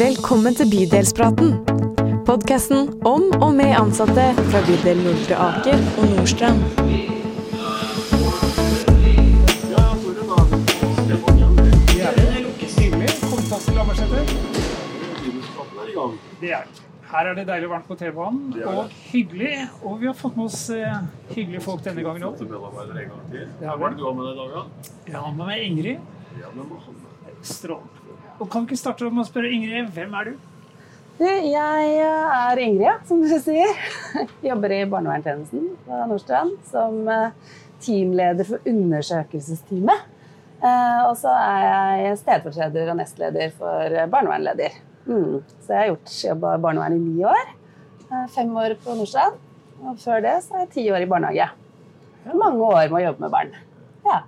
Velkommen til Bydelspraten. Podkasten om og med ansatte fra bydel Nordre Aker og Nordstrand. Det er det. Her er det deilig varmt på T-banen, og hyggelig. Og vi har fått med oss eh, hyggelige folk denne gangen òg. Hva er det du har med deg i dag, da? Jeg har med meg Ingrid. Strålende. Og kan vi ikke starte med å spørre Ingrid, hvem er du? Jeg er Ingrid, som du sier. Jobber i barnevernstjenesten på Nordstrand som eh, teamleder for undersøkelsesteamet. Eh, Og så er jeg stedfortreder og nestleder for eh, barnevernleder. Mm. Så jeg har gjort jobba i barnevern i ni år. Eh, Fem år på Nordstrand. Og før det så er jeg ti år i barnehage. Mange år med å jobbe med barn. Ja.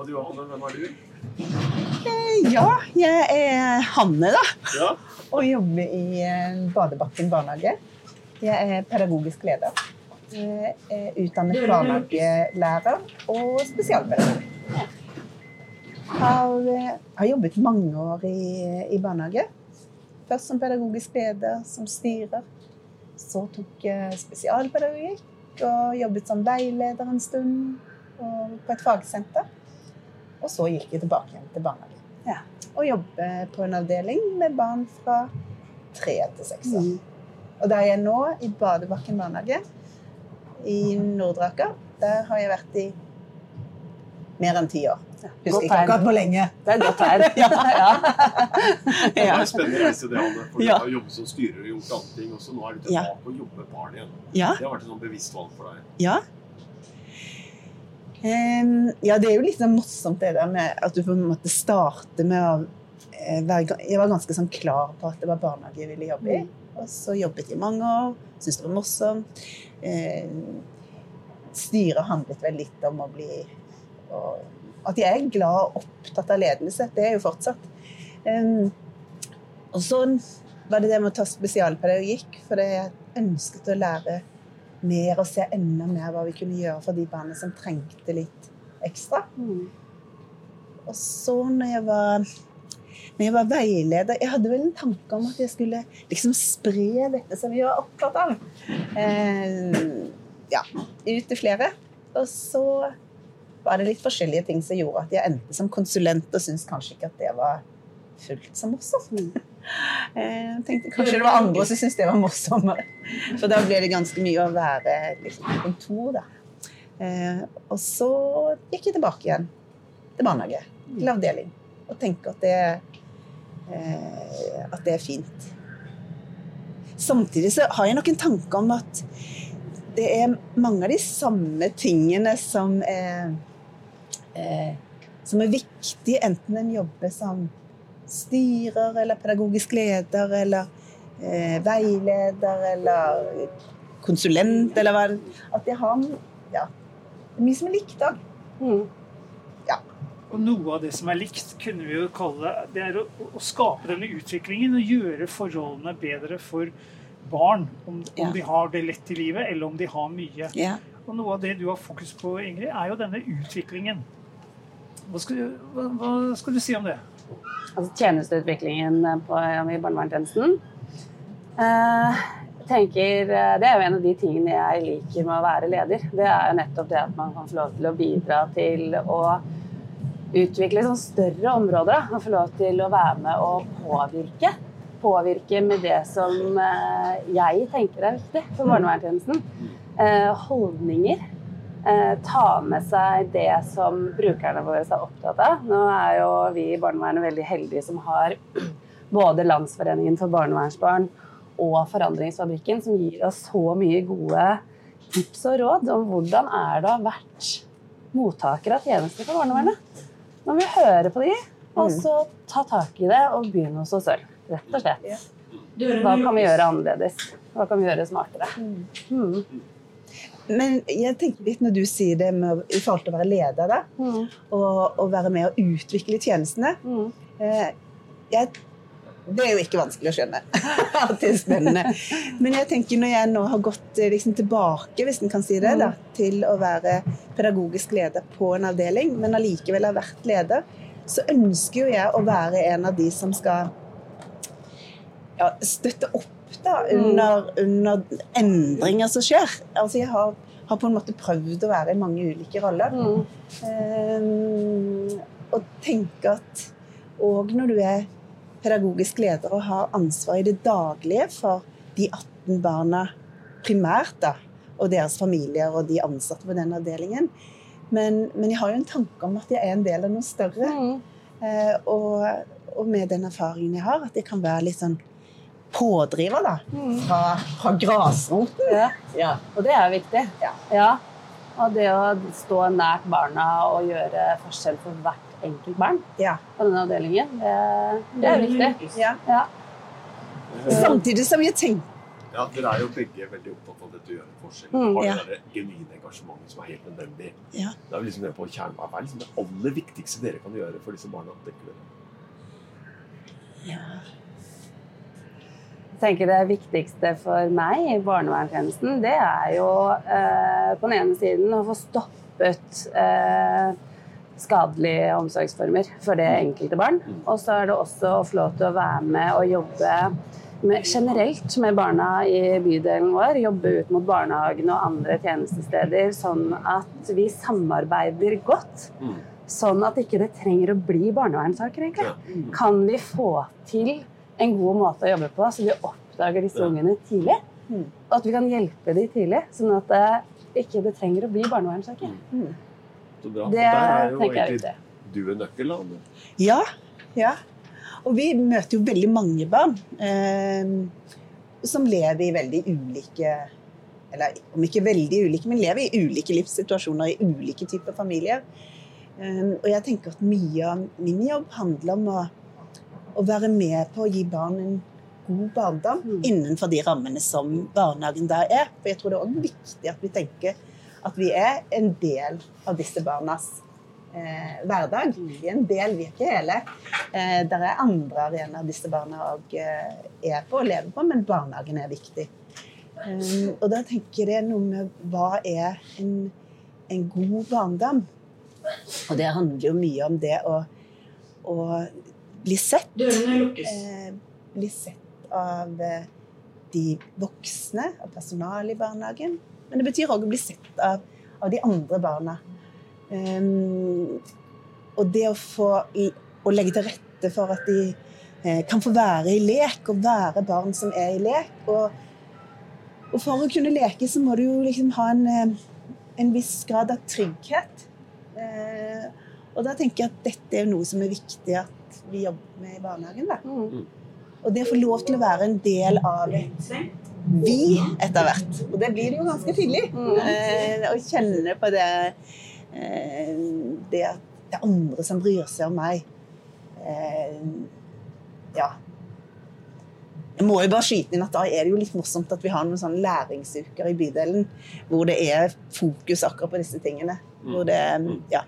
Og du, Anne, hvem er du? Ja, jeg er Hanne, da. Ja. Og jobber i eh, Badebakken barnehage. Jeg er pedagogisk leder. Jeg er utdannet barnehagelærer og spesialpedagog. Har, eh, har jobbet mange år i, i barnehage. Først som pedagogisk leder, som styrer. Så tok jeg spesialpedagogikk og jobbet som veileder en stund og på et fagsenter. Og så gikk jeg tilbake igjen til barnehage. Ja. Og jobbe på en avdeling med barn fra tre til seks år. Mm. Og der er jeg nå, i Badebakken barnehage i Nordre Aker, der har jeg vært i mer enn ti år. Husker Godt ikke akkurat hvor lenge. Det er godt tegn. ja. Det var en spennende reise, det, Anne. For Ja. du har jobbet som styrer og gjort andre ting, og så nå er du Ja. tilbake og jobber med barn igjen. Ja. Det har vært et sånn bevisst valg for deg. Ja. Ja, det er jo litt sånn morsomt det der med at du på en måte starter med å eh, være Jeg var ganske sånn klar på at det var barnehage jeg ville jobbe i. Og så jobbet jeg i mange år, syntes det var morsomt. Styret handlet vel litt om å bli At jeg er glad og opptatt av ledelse. Det er jo fortsatt. Og så var det det med å ta spesialpedagogikk, for jeg ønsket å lære mer og se enda mer hva vi kunne gjøre for de barna som trengte litt ekstra. Mm. Og så når jeg var, når jeg var veileder Jeg hadde vel en tanke om at jeg skulle liksom spre dette som vi var opptatt av. Eh, ja, ut til flere. Og så var det litt forskjellige ting som gjorde at jeg endte som konsulent og syntes kanskje ikke at det var fullt så morsomt. Eh, Jeg tenkte kanskje det var andre som syntes det var morsommere. For da ble det ganske mye å være liksom, på kontor, da. Eh, og så gikk jeg tilbake igjen til barnehage, til avdeling, og tenker at det, eh, at det er fint. Samtidig så har jeg nok en tanke om at det er mange av de samme tingene som er, eh, som er viktige, enten en jobber som styrer eller pedagogisk leder eller eh, veileder eller konsulent eller hva At jeg har ja, det er mye som er likt da. Mm. Og noe av det som er likt, kunne vi jo kalle det er å, å skape denne utviklingen og gjøre forholdene bedre for barn. Om, Ja. om de har det lett i livet, eller om de har mye. Ja. Og noe av det du har fokus på, Ingrid, er jo denne utviklingen. Hva skal, du- hva, hva skal du si om det? Altså tjenesteutviklingen på, i barnevernstjenesten. Eh, tenker, eh, Det er jo en av de tingene jeg liker med å være leder. Det er jo nettopp det at man kan få lov til å bidra til å utvikle sånn større områder. Da. Og få lov til å være med og påvirke. Påvirke med det som eh, jeg tenker er viktig for barnevernstjenesten. Eh, holdninger. Eh, ta med seg det som brukerne våre er opptatt av. Nå er jo vi i barnevernet veldig heldige som har både Landsforeningen for barnevernsbarn og Forandringsfabrikken, som gir oss så mye gode tips og råd om hvordan er det å ha vært mottaker av tjenester for barnevernet. Nå må vi høre på de, og så ta tak i det og begynne hos oss selv. Rett og slett. Hva kan vi gjøre annerledes? Hva kan vi gjøre smartere? Mm. Men jeg tenker litt når du sier det med, i forhold til å være leder, da, Mm. og, og være med å utvikle tjenestene Mm. eh, jeg, Det er jo ikke vanskelig å skjønne spennende. Men jeg tenker når jeg nå har gått eh, liksom, tilbake, hvis en kan si det, da, til å være pedagogisk leder på en avdeling, men allikevel har vært leder, så ønsker jo jeg å være en av de som skal ja, støtte opp da, under, under endringer som skjer. Altså, jeg har, har på en måte prøvd å være i mange ulike roller. Mm. Eh, og tenke at òg når du er pedagogisk leder og har ansvar i det daglige for de 18 barna primært, da, og deres familier og de ansatte på den avdelingen. Men, men jeg har jo en tanke om at jeg er en del av noe større. Mm. Eh, og, og med den erfaringen jeg har, at jeg kan være litt sånn pådriver da, fra, fra grasroten. Ja. Ja. Og det er viktig. Ja. Og det å stå nært barna og gjøre forskjell for hvert enkelt barn Ja. på denne avdelingen, det, det er viktig. Ja. Ja. Samtidig som jeg tenker Ja, Dere er jo begge veldig opptatt av dette å gjøre forskjell. Mm, ja. det genuine engasjementet som er helt nødvendig. Ja. Det er jo liksom det på kjernen. Hva er liksom det aller viktigste dere kan gjøre for disse barna? Jeg tenker Det viktigste for meg i barnevernstjenesten, det er jo eh, på den ene siden å få stoppet eh, skadelige omsorgsformer for det enkelte barn. Og så er det også å få lov til å være med og jobbe med, generelt med barna i bydelen vår. Jobbe ut mot barnehagene og andre tjenestesteder, sånn at vi samarbeider godt. Mm. Sånn at ikke det trenger å bli barnevernssaker, egentlig. Kan vi få til en god måte å jobbe på, så vi oppdager disse Ja. ungene tidlig? Mm. Og at vi kan hjelpe dem tidlig, sånn at det ikke det trenger å bli barnevernssaker. Så bra. Det der er jo tenker jeg er egentlig du en nøkkel. da. Ja, ja. Og vi møter jo veldig mange barn eh, som lever i veldig ulike Eller om ikke veldig ulike, men lever i ulike livssituasjoner i ulike typer familier. Eh, og jeg tenker at mye av min jobb handler om å, å være med på å gi barn en god barndom Mm. innenfor de rammene som barnehagen da er. For jeg tror det er også viktig at vi tenker at vi er en del av disse barnas eh, hverdag. Vi er en del, vi er ikke hele. Eh, der er andre arenaer disse barna òg eh, er på og lever på, men barnehagen er viktig. Um, og da tenker jeg noe med hva er en, en god barndom? Og det handler jo mye om det å, å bli sett. Dørene lukkes. Eh, bli sett av eh, de voksne, av personalet i barnehagen. Men det betyr òg å bli sett av, av de andre barna. Um, og det å få å legge til rette for at de eh, kan få være i lek, og være barn som er i lek. Og, og for å kunne leke, så må du jo liksom ha en, eh, en viss grad av trygghet. Eh, og da tenker jeg at dette er noe som er viktig at vi jobber med i barnehagen. da. Mm. Og det å få lov til å være en del av vi etter hvert. Og det blir det jo ganske tydelig. Eh, å kjenne på det, eh, det at det er andre som bryr seg om meg. Eh, ja. Jeg må jo bare skyte inn at Da er det jo litt morsomt at vi har noen sånne læringsuker i bydelen hvor det er fokus akkurat på disse tingene. Hvor det, ja.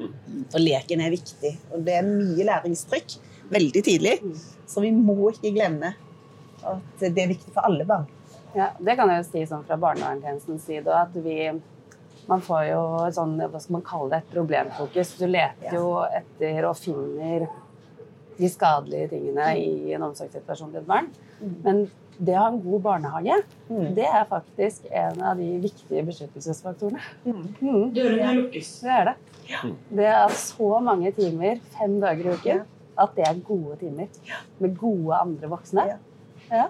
Og leken er viktig. Og det er mye læringstrykk veldig tidlig. Så vi må ikke glemme at det er viktig for alle barn. Ja, det kan jeg jo si sånn fra barnevernstjenestens side, at vi man får jo sånn, hva skal man kalle det, et problemfokus. Du leter jo etter og finner de skadelige tingene i en omsorgssituasjon til et barn. Men det å ha en god barnehage, det er faktisk en av de viktige beskyttelsesfaktorene. Mm. Dørene lukkes. Det er det. Det er så mange timer, fem dager i uken, at det er gode timer. Med gode andre voksne. Ja. Ja.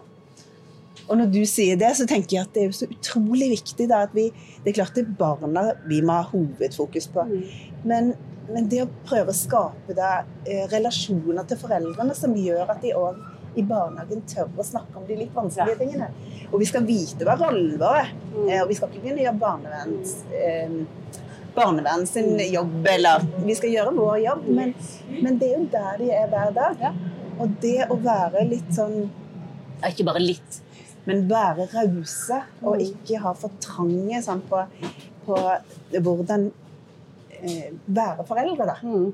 Og når du sier det, så tenker jeg at det er jo så utrolig viktig da, at vi Det er klart det er barna vi må ha hovedfokus på. Men, men det å prøve å skape da, eh, relasjoner til foreldrene som gjør at de òg i barnehagen tør å snakke om de litt vanskelige tingene. Og vi skal vite hva vår er. Eh, Og vi skal ikke begynne å gjøre barneverns, eh, barnevern sin jobb, eller Vi skal gjøre vår jobb, men, men det er jo der de er hver dag. Ja. Og det å være litt sånn Ikke bare litt, men være rause og ikke ha for trange sånn, på, på hvordan eh, være foreldre, da. Mm.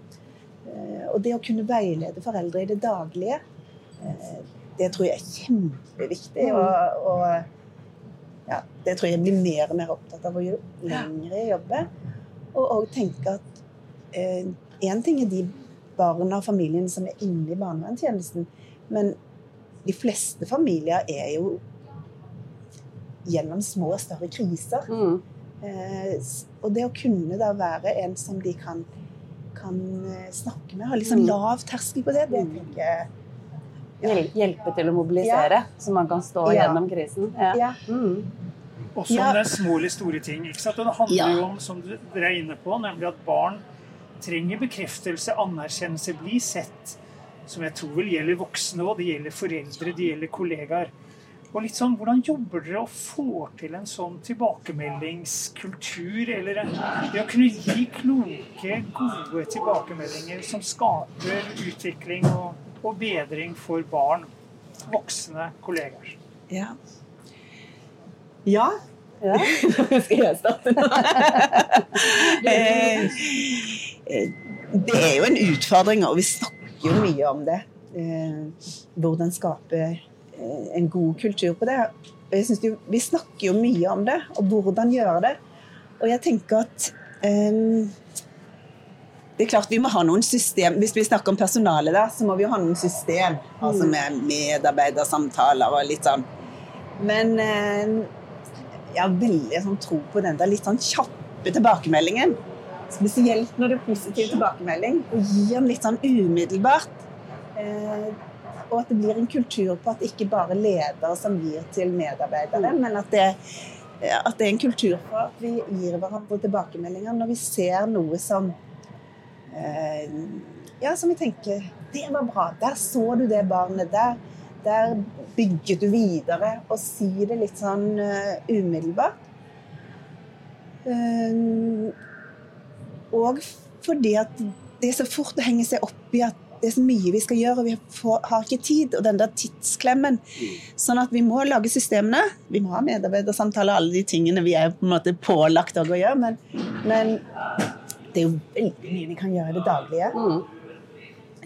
Eh, og det å kunne veilede foreldre i det daglige, eh, det tror jeg er kjempeviktig. Og, og ja, det tror jeg blir mer og mer opptatt av å jo lenger jeg jobber. Og òg tenke at én ting er de barna og familiene som er inne i barnevernstjenesten, men de fleste familier er jo gjennom små og større kriser. Mm. Eh, og det å kunne da være en som de kan, kan eh, snakke med, ha litt sånn Mm. lav terskel på det, det tenker jeg Hjelpe til å mobilisere, så man kan stå Ja. gjennom krisen. Ja. Ja. Mm. Også Ja. om det er små eller store ting. ikke sant? Og det handler Ja. jo om, som dere er inne på, nemlig at barn trenger bekreftelse, anerkjennelse, bli sett. Som jeg tror vel gjelder voksne òg. Det gjelder foreldre, det gjelder kollegaer. Og litt sånn, Hvordan jobber dere og får til en sånn tilbakemeldingskultur? Eller det å kunne gi kloke, gode tilbakemeldinger som skaper utvikling og, og bedring for barn, voksne kollegaer? Ja. Ja. Ja. Skal jeg starte nå? Eh, eh, det er jo en utfordring, og vi snakker jo mye om det. Eh, Hvordan skape en god kultur på det. Jeg synes jo, Vi snakker jo mye om det, og hvordan gjøre det. Og jeg tenker at eh, det er klart Vi må ha noen system. Hvis vi snakker om personalet, der, så må vi jo ha noen system. Altså med medarbeidersamtaler og litt sånn. Men eh, jeg har veldig sånn tro på den der litt sånn kjappe tilbakemeldingen. Spesielt når det er positiv tilbakemelding. Og gi den litt sånn umiddelbart. Eh, og at det blir en kultur på at ikke bare ledere som gir til medarbeidere, men at det, at det er en kultur for at vi gir hverandre tilbakemeldinger når vi ser noe som eh, Ja, som vi tenker Det var bra. Der så du det barnet. Der, der bygget du videre. Og si det litt sånn eh, umiddelbart. Eh, og fordi at det er så fort å henge seg opp i at det er så mye vi skal gjøre, og vi får, har ikke tid. Og den der tidsklemmen. Sånn at vi må lage systemene. Vi må ha medarbeidersamtaler, alle de tingene vi er på en måte pålagt å gjøre. Men, men det er jo veldig mye vi kan gjøre i det daglige. Mm.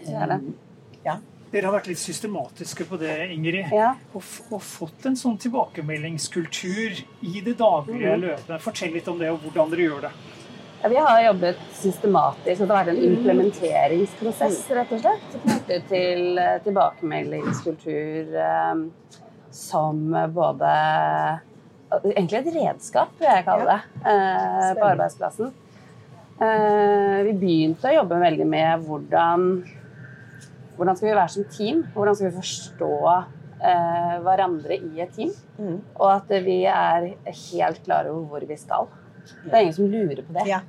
Det er det. Ja. Dere har vært litt systematiske på det, Ingrid. Ja. Og, og fått en sånn tilbakemeldingskultur i det daglige løpet. Fortell litt om det, og hvordan dere gjør det. Ja, vi har jobbet systematisk, det har vært en implementeringsprosess rett og slett, knyttet til eh, tilbakemeldingskultur eh, som både Egentlig et redskap, vil jeg kalle det, eh, på arbeidsplassen. Eh, vi begynte å jobbe veldig med hvordan hvordan skal vi være som team? Hvordan skal vi forstå eh, hverandre i et team? Mm. Og at vi er helt klare over hvor vi skal. Det er ingen som lurer på det. Ja.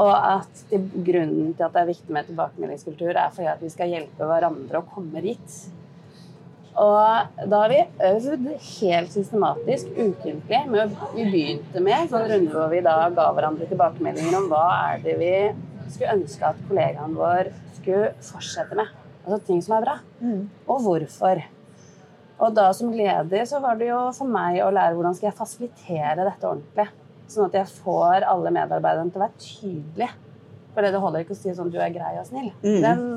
Og at grunnen til at det er viktig med tilbakemeldingskultur, er fordi at vi skal hjelpe hverandre å komme dit. Og da har vi øvd helt systematisk ukentlig. Med, vi begynte med sånn runde hvor vi da ga hverandre tilbakemeldinger om hva er det vi skulle ønske at kollegaen vår skulle fortsette med. Altså ting som er bra. Mm. Og hvorfor. Og da som leder så var det jo for meg å lære hvordan skal jeg fasilitere dette ordentlig. Sånn at jeg får alle medarbeiderne til å være tydelige. For det holder ikke å si sånn du er grei og snill. Mm. Den,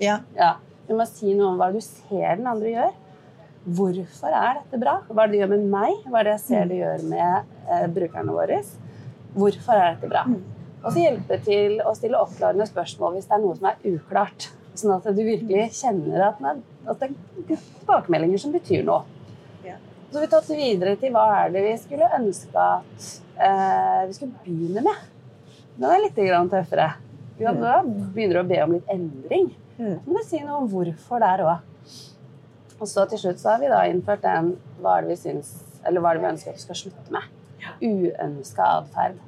Ja. ja, du må si noe om hva du ser den andre gjør. Hvorfor er dette bra? Hva er det det gjør med meg? Hva er det jeg ser det gjør med eh, brukerne våre? Hvorfor er dette bra? Mm. Og så hjelpe til å stille oppklarende spørsmål hvis det er noe som er uklart. Sånn at du virkelig kjenner at, at det er tilbakemeldinger som betyr noe. Så har vi tatt videre til hva er det vi skulle ønske at eh, vi skulle begynne med. Den er litt grann tøffere. Ja, da begynner du å be om litt endring. Mm. Så må du si noe om hvorfor der òg. Og så til slutt så har vi da innført den hva er det vi syns, eller hva er det vi ønsker at du skal slutte med. Uønska atferd.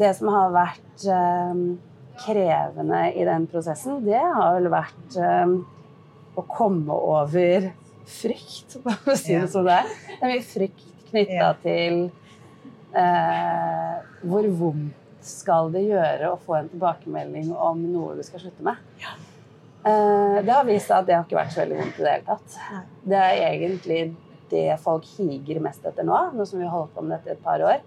Det som har vært eh, krevende i den prosessen, det har vel vært eh, å komme over frykt, for å si det som det er. Det er mye frykt knytta til eh, hvor vondt skal det gjøre å få en tilbakemelding om noe du skal slutte med. Ja. det har vist seg at det har ikke vært så veldig vondt i det hele tatt. Nei. Det er egentlig det folk higer mest etter nå, nå som vi har holdt på med dette i et par år.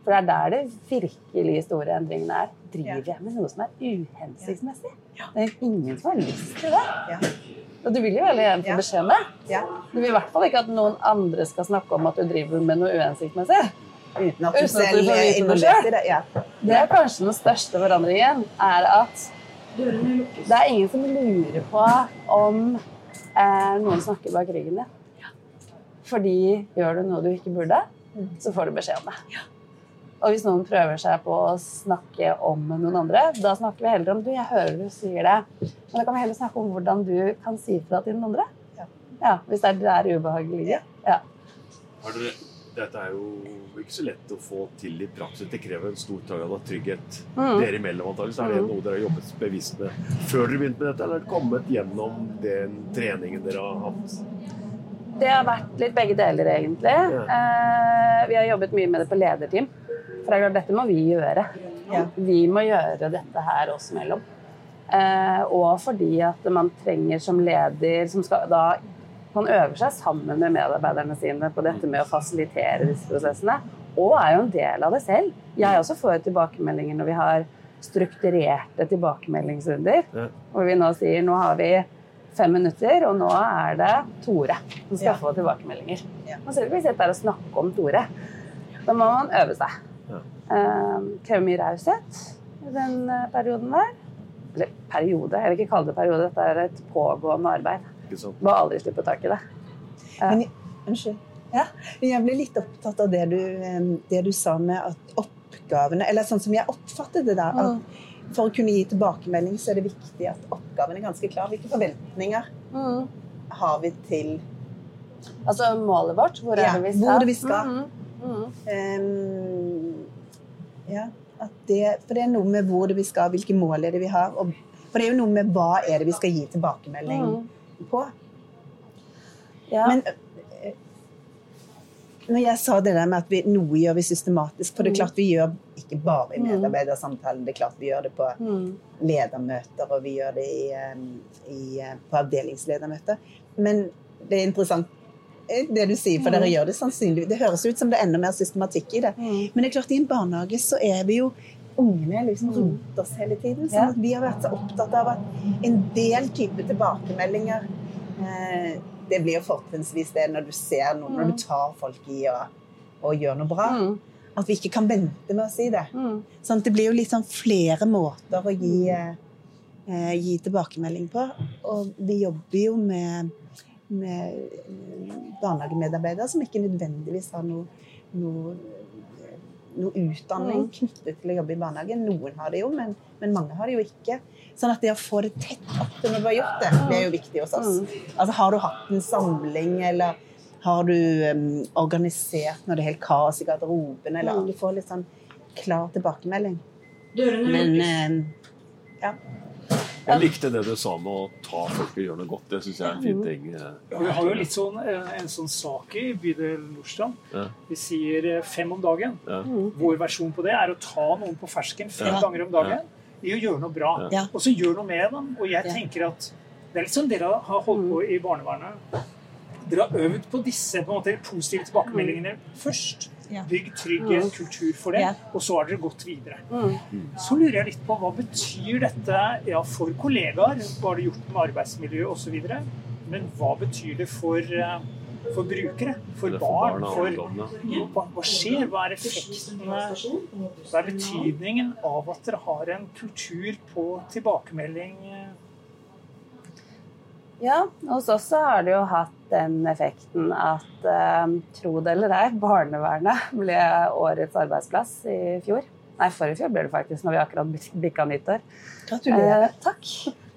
For det er der det virkelig store endringene er. Driver jeg med noe som er uhensiktsmessig? Det er ingen som har lyst til det. Ja. Og du vil jo veldig gjerne få beskjed om det. Ja. Du vil i hvert fall ikke at noen andre skal snakke om at du driver med noe uhensiktsmessig. Uten at Uten selv at du får vite er det involvert selv. i det. Ja. Det er kanskje den største forandringen, er at det er ingen som lurer på om eh, noen snakker bak ryggen din. Fordi gjør du noe du ikke burde, så får du beskjed om det. Og hvis noen prøver seg på å snakke om noen andre, da snakker vi heller om du, jeg hører du sier det, men da kan vi heller snakke om hvordan du kan si fra til den andre. Ja. Ja, Hvis det er der ubehaget ligger. Ja. Har dere, dette er jo ikke så lett å få til i praksis. Det krever en stor grad av trygghet Mm. dere imellom. antageligvis. Er det Mm. noe dere har jobbet bevisst med før dere begynte med dette, eller er det kommet gjennom den treningen dere har hatt? Det har vært litt begge deler, egentlig. Eh, vi har jobbet mye med det på lederteam. For det er klart, dette må vi gjøre. Ja. Vi må gjøre dette her oss imellom. Eh, og fordi at man trenger som leder som skal da Man øver seg sammen med medarbeiderne sine på dette med å fasilitere disse prosessene. Og er jo en del av det selv. Jeg også får tilbakemeldinger når vi har strukturerte tilbakemeldingsrunder. Ja. Hvor vi nå sier nå har vi fem minutter, og nå er det Tore som skal Ja. få tilbakemeldinger. Ja. Man skal ikke sitte der og snakke om Tore. Da må man øve seg. Ja. Eh, krever mye raushet i den eh, perioden der. Eller periode, jeg vil ikke kalle det periode. Dette er et pågående arbeid. Ikke sant? Må aldri slippe tak i det. Ja. Men, unnskyld. Ja, jeg ble litt opptatt av det du, det du sa med at oppgavene Eller sånn som jeg oppfattet det da. Mm. For å kunne gi tilbakemelding, så er det viktig at oppgaven er ganske klar. Hvilke forventninger har vi til Altså målet vårt, hvor Ja, er det vi skal? hvor det vi skal? Mm. Ehm, ja, at det, for det er noe med hvor det vi skal, hvilke mål er det vi har. Og, for det er jo noe med hva er det vi skal gi tilbakemelding Mhm. På. Ja. Men eh, når jeg sa det der med at vi, noe gjør vi systematisk, for det er Mm. klart vi gjør ikke bare i Mm. medarbeidersamtalen, det er klart vi gjør det på Mhm. ledermøter, og vi gjør det i, eh, i, eh, på avdelingsledermøter. Men det er interessant det du sier, for Mm. dere gjør det sannsynligvis Det høres ut som det er enda mer systematikk i det. Men det er klart, i en barnehage så er vi jo Ungene er liksom rundt oss hele tiden. sånn at vi har vært så opptatt av at en del type tilbakemeldinger eh, Det blir jo fortrinnsvis det når du ser noe, når du tar folk i og, og gjør noe bra. Mhm. At vi ikke kan vente med å si det. Sånn at det blir jo sånn flere måter å gi, eh, eh, gi tilbakemelding på. Og vi jobber jo med, med eh, barnehagemedarbeidere som ikke nødvendigvis har noe, noe, noe utdanning Mm. knyttet til å jobbe i barnehagen. Noen har det jo, men, men mange har det jo ikke. Sånn at det å få det tett opp til når du har gjort det, det er jo viktig hos oss. Mm. Altså Har du hatt en samling, eller har du um, organisert når det er helt kaos i garderoben, eller Mm. du får litt sånn klar tilbakemelding. Men um, Jeg likte det du sa med å ta folk og gjøre noe godt. Det syns jeg er en fin ting. Ja, vi har jo litt sånn, eh, en sånn sak i bydel Nordstrand. Ja. Vi sier eh, fem om dagen. Ja. Vår versjon på det er å ta noen på fersken fem Ja. ganger om dagen i å gjøre noe bra. Ja. Og så gjør noe med dem. Og jeg tenker at det er litt sånn dere har holdt på i barnevernet. Dere har øvd på disse på en måte, positive tilbakemeldingene først. Bygg trygghet, kultur for det, og så har dere gått videre. Mhm. Så lurer jeg litt på hva betyr dette ja, for kollegaer? Hva har det gjort med arbeidsmiljø osv.? Men hva betyr det for, eh, for brukere? For for barn? For, hva, hva skjer? Hva er effektene? Hva er betydningen av at dere har en kultur på tilbakemelding? Ja, hos oss har det jo hatt den effekten at eh, tro det eller ei, barnevernet ble årets arbeidsplass i fjor. Nei, forrige fjor ble det faktisk, når vi akkurat bikka nyttår. gratulerer. Eh, takk.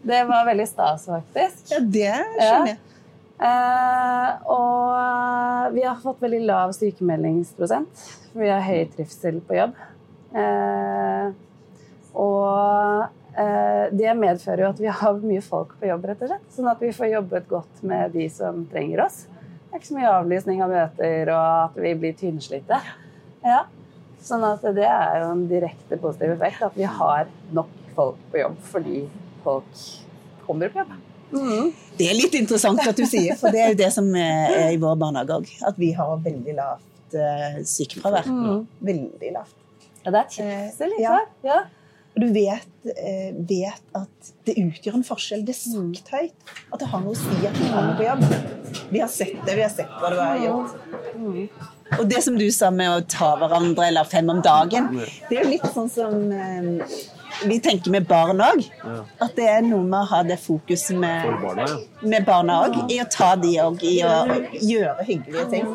Det var veldig stas, faktisk. Ja, det skjønner jeg. Eh, og vi har fått veldig lav sykemeldingsprosent. Vi har høy trivsel på jobb. Eh, og det medfører jo at vi har mye folk på jobb, rett og slett. Sånn at vi får jobbet godt med de som trenger oss. Det er ikke så mye avlysning av møter, og at vi blir tynnslitte. Ja. Sånn at det er jo en direkte positiv effekt at vi har nok folk på jobb fordi folk kommer på jobb. Mm. Det er litt interessant at du sier, for det er jo det som er i vår barnehage òg. At vi har veldig lavt eh, sykefravær. Mm. Veldig lavt. Ja, det er trivsel, liksom. Ja. Ja. Og du vet, eh, vet at det utgjør en forskjell. Det er sagt høyt. At det har noe å si at du kommer på jobb. Vi har sett det. Vi har sett hva du har gjort. Og det som du sa med å ta hverandre eller fem om dagen, det er jo litt sånn som eh, vi tenker med barn òg. Ja. At det er noe med å ha det fokuset med, barna, ja. med barna òg. I å ta de òg i å gjøre hyggelige ting.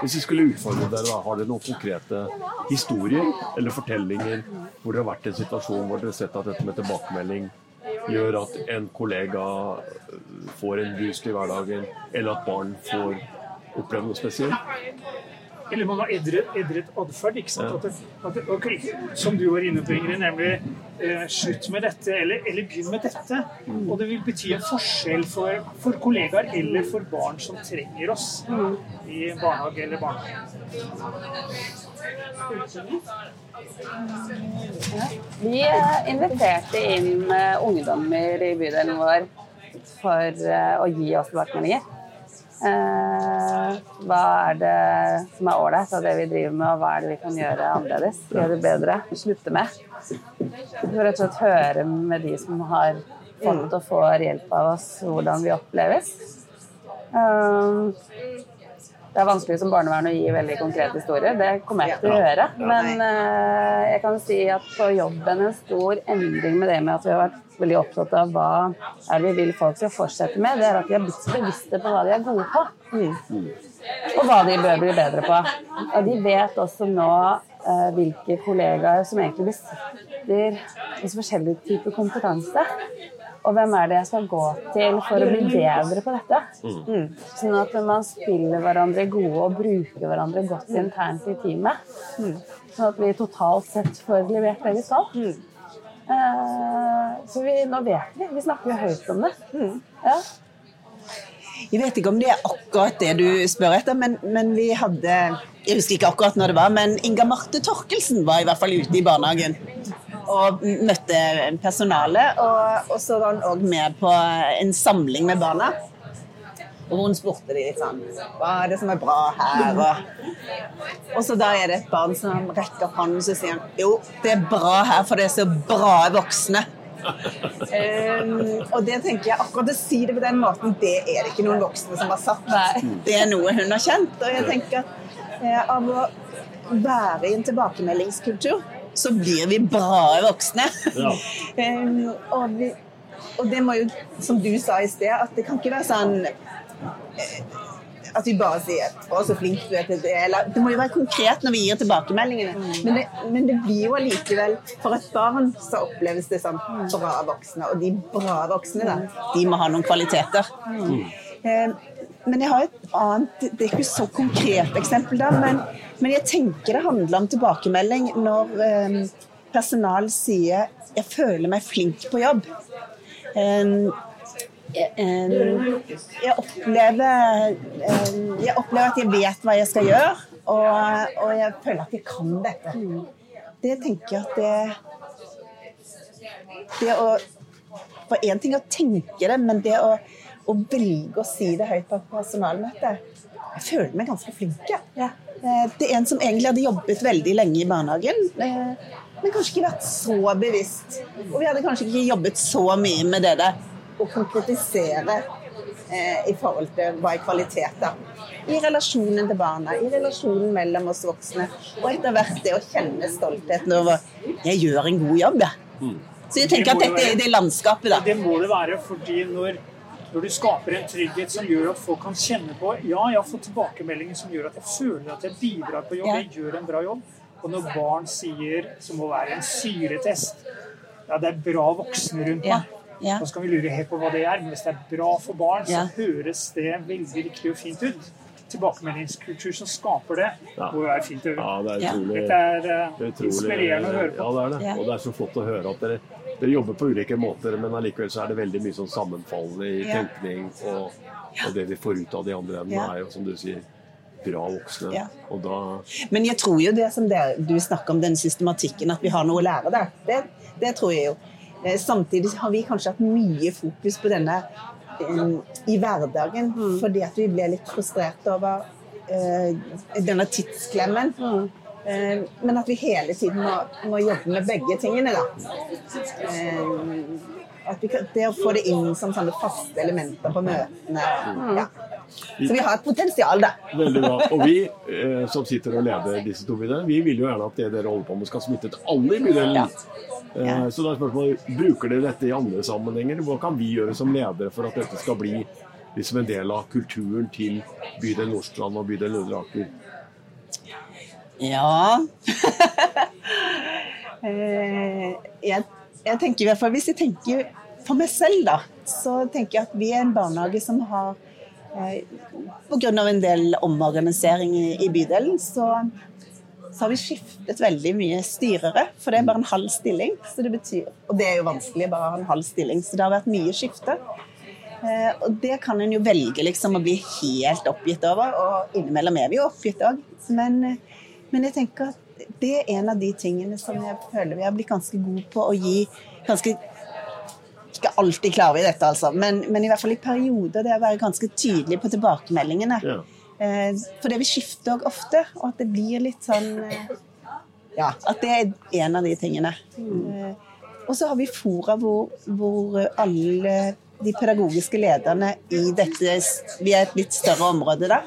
Hvis vi skulle utfordre dere, har dere noen konkrete historier eller fortellinger hvor dere har vært i en situasjon hvor dere har sett at dette med tilbakemelding gjør at en kollega øh, får en boost i hverdagen, eller at barn får oppleve noe spesielt? Eller man har edret, edret atferd. ikke sant? At at det, som du var inne på, Ingrid, nemlig eh, slutt med dette, eller, eller begynn med dette. Og det vil bety en forskjell for, for kollegaer eller for barn som trenger oss i barnehage eller barnehage. Vi inviterte inn eh, ungdommer i bydelen vår for eh, å gi oss tilbakemeldinger. Eh, hva er det som er ålreit av det vi driver med, og hva er det vi kan gjøre annerledes? Gjøre det bedre, slutte med. Rett og slett høre med de som har fått og får hjelp av oss, hvordan vi oppleves. Eh, det er vanskelig som barnevern å gi veldig konkrete historier. Det kommer jeg ikke til å gjøre. Men eh, jeg kan si at på jobben en stor endring med det med at vi har vært veldig opptatt av hva er det vi vil folk skal fortsette med, det er at de er blitt bevisste på hva de er gode på. Og hva de bør bli bedre på. Og de vet også nå eh, hvilke kollegaer som egentlig besitter forskjellig type typer kompetanse. Og hvem er det jeg skal gå til for å bli bedre på dette? Mm. Sånn at man spiller hverandre gode og bruker hverandre godt internt i teamet. Sånn at vi totalt sett får levert det vi skal. Eh, så vi, nå vet vi. Vi snakker jo høyt om det. Ja. Jeg vet ikke om det er akkurat det du spør etter, men, men vi hadde Jeg husker ikke akkurat når det var, men Inga Marte Torkelsen var i hvert fall ute i barnehagen. Og møtte personalet. Og, og så var hun òg med på en samling med barna. Og hun spurte de litt sånn Hva er det som er bra her? Og, og så da er det et barn som rekker opp hånden og sier han, jo, det er bra her, for det er så bra voksne. Um, og det tenker jeg akkurat å si det på den måten, det er det ikke noen voksne som har sagt. Nei. Det er noe hun har kjent. Og jeg tenker at eh, av å være i en tilbakemeldingskultur, så blir vi bra voksne. Ja. Um, og, vi, og det må jo, som du sa i sted, at det kan ikke være sånn eh, at vi bare sier 'Å, så flink du er til det'. Eller, det må jo være konkret når vi gir tilbakemeldingene. Men det, men det blir jo allikevel For et barn så oppleves det som bra voksne. Og de bra voksne, da, de må ha noen kvaliteter. Eh, Men jeg har et annet Det er ikke så konkret eksempel, da, men, men jeg tenker det handler om tilbakemelding når eh, personal sier 'jeg føler meg flink på jobb'. Eh, jeg, opplever eh, Jeg opplever at jeg vet hva jeg skal gjøre, og, og jeg føler at jeg kan dette. Det tenker jeg at det Det å For én ting å tenke det, men det å, å velge å si det høyt på personalmøtet Jeg føler meg ganske flink. Eh, Det er en som egentlig hadde jobbet veldig lenge i barnehagen, eh, men kanskje ikke vært så bevisst. Og vi hadde kanskje ikke jobbet så mye med det der å konkretisere eh, i forhold til hva er kvalitet da. I relasjonen til barna, i relasjonen mellom oss voksne. Og etter hvert det å kjenne stoltheten over jeg gjør en god jobb, jeg. Så jeg tenker at dette er det landskapet, da. Det må det være, fordi når, når du skaper en trygghet som gjør at folk kan kjenne på Ja, jeg har fått tilbakemeldinger som gjør at jeg føler at jeg bidrar på jobb, jeg gjør en bra jobb. Og når barn sier, som må være en syretest Ja, det er bra voksne rundt meg. Ja. Så skal vi lure helt på hva det er, men hvis det er bra for barn, så Ja. høres det veldig riktig og fint ut. Tilbakemeldingskultur som skaper det, Ja. må jo være fint å høre. Ja, det er utrolig, Dette er uh, det er utrolig inspirerende å høre på. Ja, det er det. Ja. Og det er så flott å høre at dere, dere jobber på ulike måter, men allikevel så er det veldig mye sånn sammenfallende i Ja. tenkning. Og, og det vi får ut av de andre endene, Ja. er jo som du sier, bra voksne. Ja. Og da Men jeg tror jo det som dere, du snakker om, den systematikken, at vi har noe å lære der. Det, det tror jeg jo. Eh, Samtidig har vi kanskje hatt mye fokus på denne um, i hverdagen, fordi at vi ble litt frustrert over uh, denne tidsklemmen. Eh, men at vi hele tiden må, må jobbe med begge tingene, da. Eh, at vi kan, det å få det inn som sånne faste elementer på møtene. Ja. Så vi har et potensial, da. Veldig bra. Og vi eh, som sitter og leder disse to bydelene, vi vil jo gjerne at det dere holder på med skal smitte til alle i bydelen. Ja. Eh, så da er spørsmålet, bruker dere dette i andre sammenhenger? Hva kan vi gjøre som ledere for at dette skal bli liksom en del av kulturen til bydel Nordstrand og bydel Nordre Aker? Ja Eh, jeg, jeg tenker i hvert fall Hvis jeg tenker for meg selv, da, så tenker jeg at vi er en barnehage som har eh, Pga. en del omorganisering i, i bydelen, så, så har vi skiftet veldig mye styrere. For det er bare en halv stilling. Så det betyr, og det er jo vanskelig bare en halv stilling, så det har vært mye skifte. Eh, og det kan en jo velge liksom å bli helt oppgitt over, og innimellom er vi jo oppgitt òg. Men, eh, men jeg tenker at det er en av de tingene som jeg føler vi har blitt ganske gode på å gi ganske Ikke alltid klarer vi dette, altså, men, men i hvert fall i perioder det å være ganske tydelig på tilbakemeldingene. Ja. Eh, For det vi skifter òg ofte, og at det blir litt sånn eh, Ja, at det er en av de tingene. Mm. Og så har vi fora hvor, hvor alle de pedagogiske lederne i dette Vi er et litt større område da.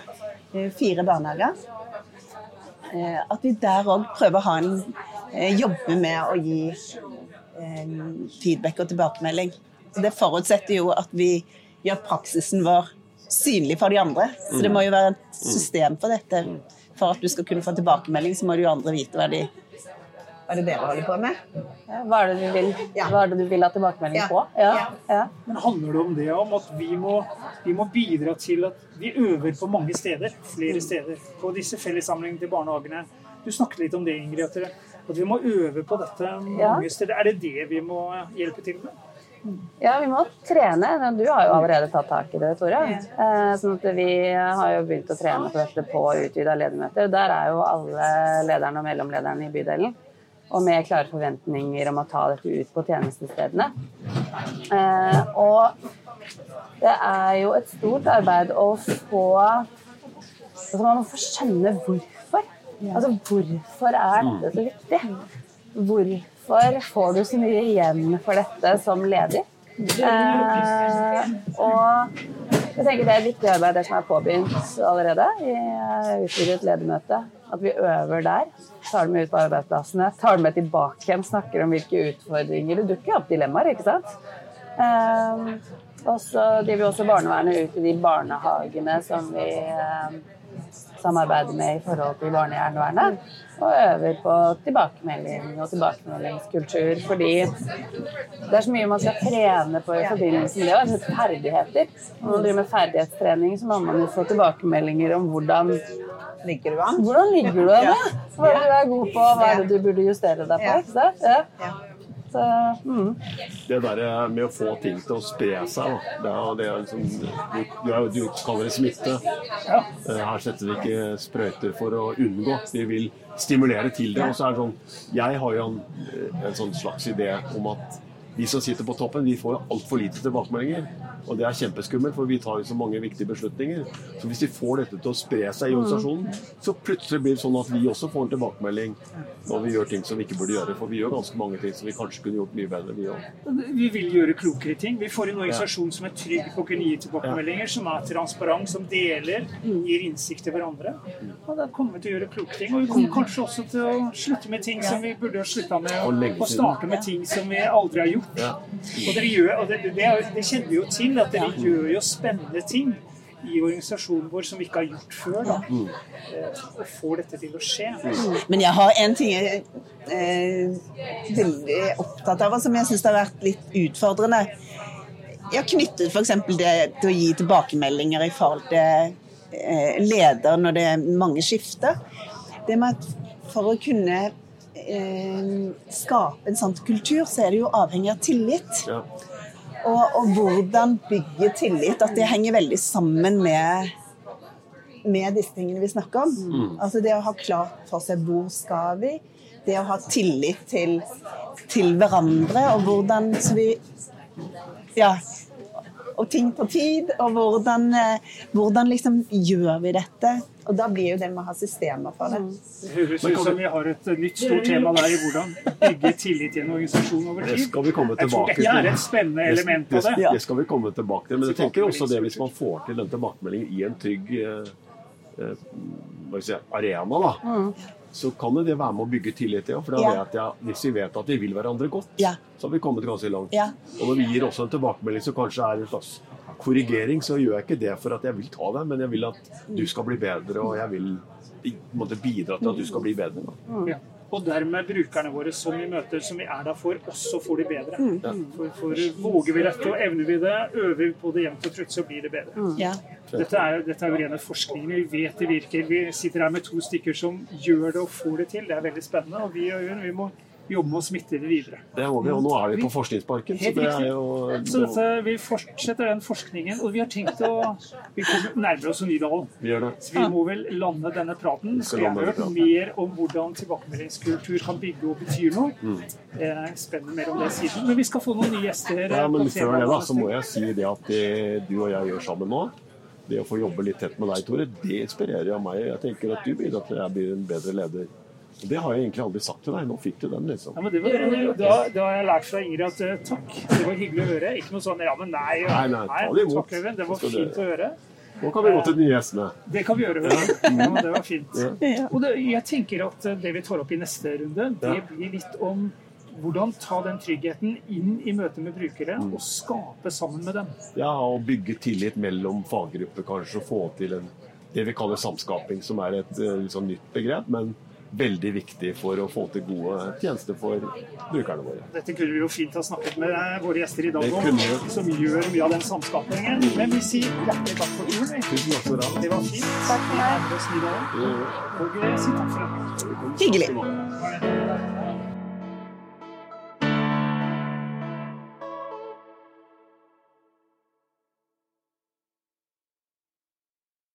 Fire barnehager. Eh, At vi der òg prøver å en eh, jobbe med å gi eh, feedback og tilbakemelding. Det forutsetter jo at vi gjør praksisen vår synlig for de andre. Så det må jo være et system for dette. For at du skal kunne få tilbakemelding, så må de andre vite hva de hva er det dere holder på med. Ja, Hva er det du vil, Ja. hva er det du vil ha tilbakemelding Ja. på? Ja. Ja. Ja. Men handler det om det om at vi må, vi må bidra til at vi øver på mange steder, flere steder, på disse fellessamlingene til barnehagene? Du snakket litt om det, Ingrid, at, vi må øve på dette mange Ja. steder. Er det det vi må hjelpe til med? Ja, vi må trene. Du har jo allerede tatt tak i det, Tore. Eh, Sånn at vi har jo begynt å trene på dette på utvida ledermøter. Der er jo alle lederne og mellomlederne i bydelen. Og med klare forventninger om å ta dette ut på tjenestestedene. Eh, Og det er jo et stort arbeid å få Altså man må få skjønne hvorfor. Altså hvorfor er dette så viktig? Hvorfor får du så mye igjen for dette som ledig? Eh, og jeg tenker det er et viktig arbeid det som er påbegynt allerede i utvidet ledermøte. At vi øver der. Tar det med ut på arbeidsplassene. Tar det med tilbake igjen. Snakker om hvilke utfordringer Det dukker opp dilemmaer, ikke sant? Um, og så driver vi også barnevernet ut i de barnehagene som vi eh, samarbeider med i forhold til barnehjernevernet. Og øver på tilbakemelding og tilbakemeldingskultur. Fordi det er så mye man skal trene på i forbindelse med det. Og altså ferdigheter. Når man driver med ferdighetstrening, så må man jo få tilbakemeldinger om hvordan Ligger du an? hvordan ligger du an? Hva er det du er god på, hva er det du burde justere deg på? Ja. Ja. Mm. Det der med å få ting til å spre seg, da. Det er, det er liksom, du, du, er, du kaller det smitte. Ja. Her setter vi ikke sprøyter for å unngå. Vi vil stimulere til det. Og så er det sånn Jeg har jo en, en sånn slags idé om at vi som sitter på toppen, vi får altfor lite tilbakemeldinger. Og det er kjempeskummelt, for vi tar jo så mange viktige beslutninger. Så hvis vi får dette til å spre seg i organisasjonen, så plutselig blir det sånn at vi også får en tilbakemelding når vi gjør ting som vi ikke burde gjøre. For vi gjør ganske mange ting som vi kanskje kunne gjort mye bedre, vi òg. Vi vil gjøre klokere ting. Vi får en organisasjon som er trygg på å kunne gi tilbakemeldinger, som er transparent, som deler, gir innsikt til hverandre. Og da kommer vi til å gjøre kloke ting. Og vi kommer kanskje også til å slutte med ting som vi burde ha slutta med, og starte med ting som vi aldri har gjort. Ja. Og dere gjør, og det, det, det kjenner vi jo til, at dere gjør jo spennende ting i organisasjonen vår som vi ikke har gjort før. Da. Eh, Og får dette til å skje. Men jeg har en ting jeg er eh, veldig opptatt av, og som jeg syns har vært litt utfordrende. Jeg har knyttet f.eks. det til å gi tilbakemeldinger i forhold til eh, leder når det er mange skifter. Det med at for å kunne skape en sånn kultur, så er det jo avhengig av tillit. Ja. Og, og hvordan bygge tillit. At det henger veldig sammen med, med disse tingene vi snakker om. Altså det å ha klart for seg hvor skal vi, det å ha tillit til, til hverandre, og hvordan så vi Ja. Og ting tar tid. Og hvordan, eh, hvordan liksom gjør vi dette? Og da blir jo det med å ha systemer for det. Det høres ut som vi- har et nytt stort tema der i hvordan bygge tillit i en organisasjon over tid. Det skal vi komme tilbake til. Det er et spennende element på det. Det, det skal vi komme tilbake til. Men jeg tenker også det hvis man får til den tilbakemeldingen i en trygg eh, si, arena, da. Så kan jo det være med å bygge tillit til. For da Ja. vet jeg, hvis vi vet at vi vil hverandre godt, Ja. så har vi kommet ganske langt. Ja. Og når vi gir også en tilbakemelding som kanskje er en slags korrigering, så gjør jeg ikke det for at jeg vil ta deg, men jeg vil at du skal bli bedre, og jeg vil på en bidra til at du skal bli bedre. Da. Ja. Og dermed brukerne våre som vi møter, som vi er der for, også får det bedre. For, for våger vi dette og evner vi det, øver vi på det jevnt og trutt, så blir det bedre. Ja. Dette er, dette er jo rene forskning. Vi vet det virker. Vi sitter her med to stykker som gjør det og får det til. Det er veldig spennende. Og vi, Jørgen, vi må jobbe med å smitte det videre. Det må vi, og nå er vi på Forskningsparken, så det er jo Så dette, vi fortsetter den forskningen, og vi har tenkt å Vi kommer nærmere oss Nydalen. Vi gjør det. Så vi må vel lande denne praten. Så vi har hørt mer om hvordan tilbakemeldingskultur kan bygge og betyr noe. Det er spennende mer om det siden. Men vi skal få noen nye gjester. Mm. Ja, men før det da, så må jeg si det at det du og jeg gjør sammen nå, det å få jobbe litt tett med deg, Tore, det inspirerer jo meg. Jeg tenker at du bidrar til at jeg blir en bedre leder. Og Det har jeg egentlig aldri sagt til deg. Nå fikk du den, liksom. Ja, men det var, da, da har jeg lært fra Ingrid at eh, takk, det var hyggelig å høre. Ikke noe sånn ja, men nei. Nei, nei, ta det imot. takk, Øyvind. Det var fint fint å høre. Nå kan vi gå til de nye gjestene. Det kan vi gjøre. Ja, det var fint. Ja. Og det, jeg tenker at eh, det vi tar opp i neste runde, det Ja. blir litt om hvordan ta den tryggheten inn i møte med brukere Mm. og skape sammen med dem. Ja, og bygge tillit mellom faggrupper, kanskje, og få til en, det vi kaller samskaping, som er et eh, litt sånn nytt begrep, men veldig viktig for å få til gode tjenester for brukerne våre. Dette kunne vi jo fint ha snakket med eh, våre gjester i dag om, kunne som gjør mye av den samskapningen. Men vi sier hjertelig takk for turen. Tusen takk for det. Det var fint. Takk for meg. Og eh, si takk for det. Hyggelig.